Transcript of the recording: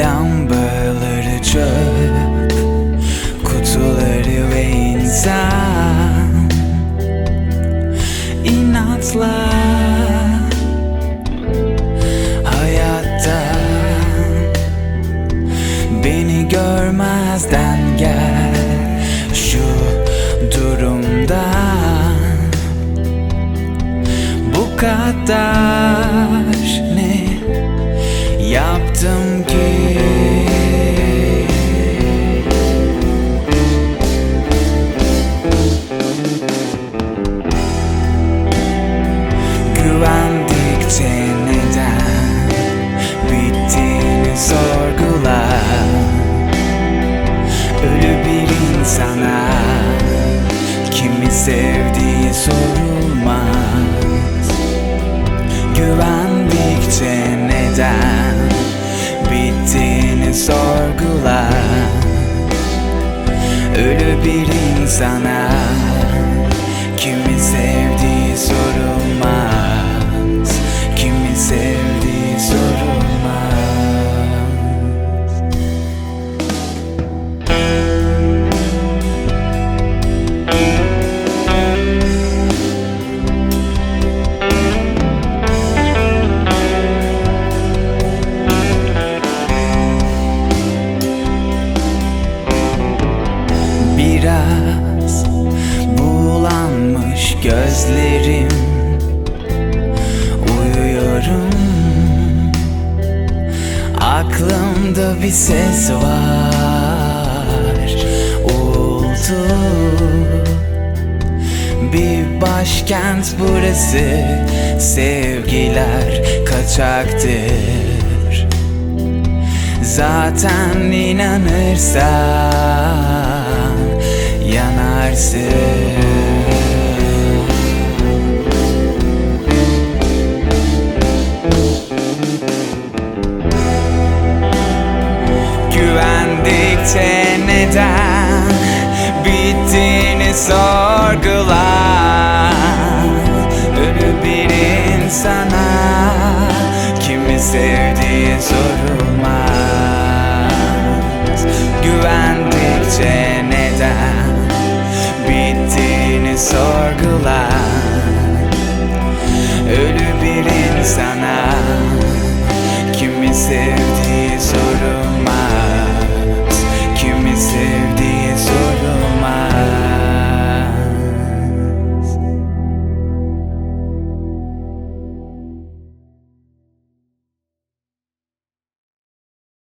Lambaları çöp Kutuları ve insan. İnatla Hayatta Beni görmezden gel Şu durumdan. Bu kadar ne yaptım ki? Güvendikçe neden bittiğini sorgula. Ölü bir insana kimi sevdiği sorulmaz. Güvendikçe neden bittiğini sorgula. Ölü bir insana gözlerim. Uyuyorum. Aklımda bir ses var. Uğultu. Bir başkent burası. Sevgiler kaçaktır. Zaten inanırsan yanarsın Güvendikçe neden bittiğini sorgula. Ölü bir insana kimi sevdiği